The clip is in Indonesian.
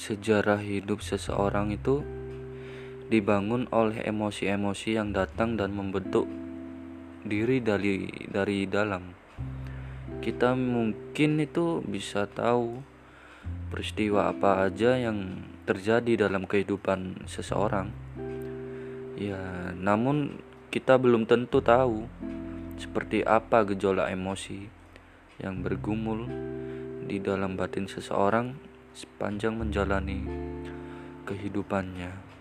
sejarah hidup seseorang itu dibangun oleh emosi-emosi yang datang dan membentuk diri dari dari dalam. Kita mungkin itu bisa tahu peristiwa apa aja yang terjadi dalam kehidupan seseorang. Ya, namun kita belum tentu tahu seperti apa gejolak emosi yang bergumul di dalam batin seseorang sepanjang menjalani kehidupannya.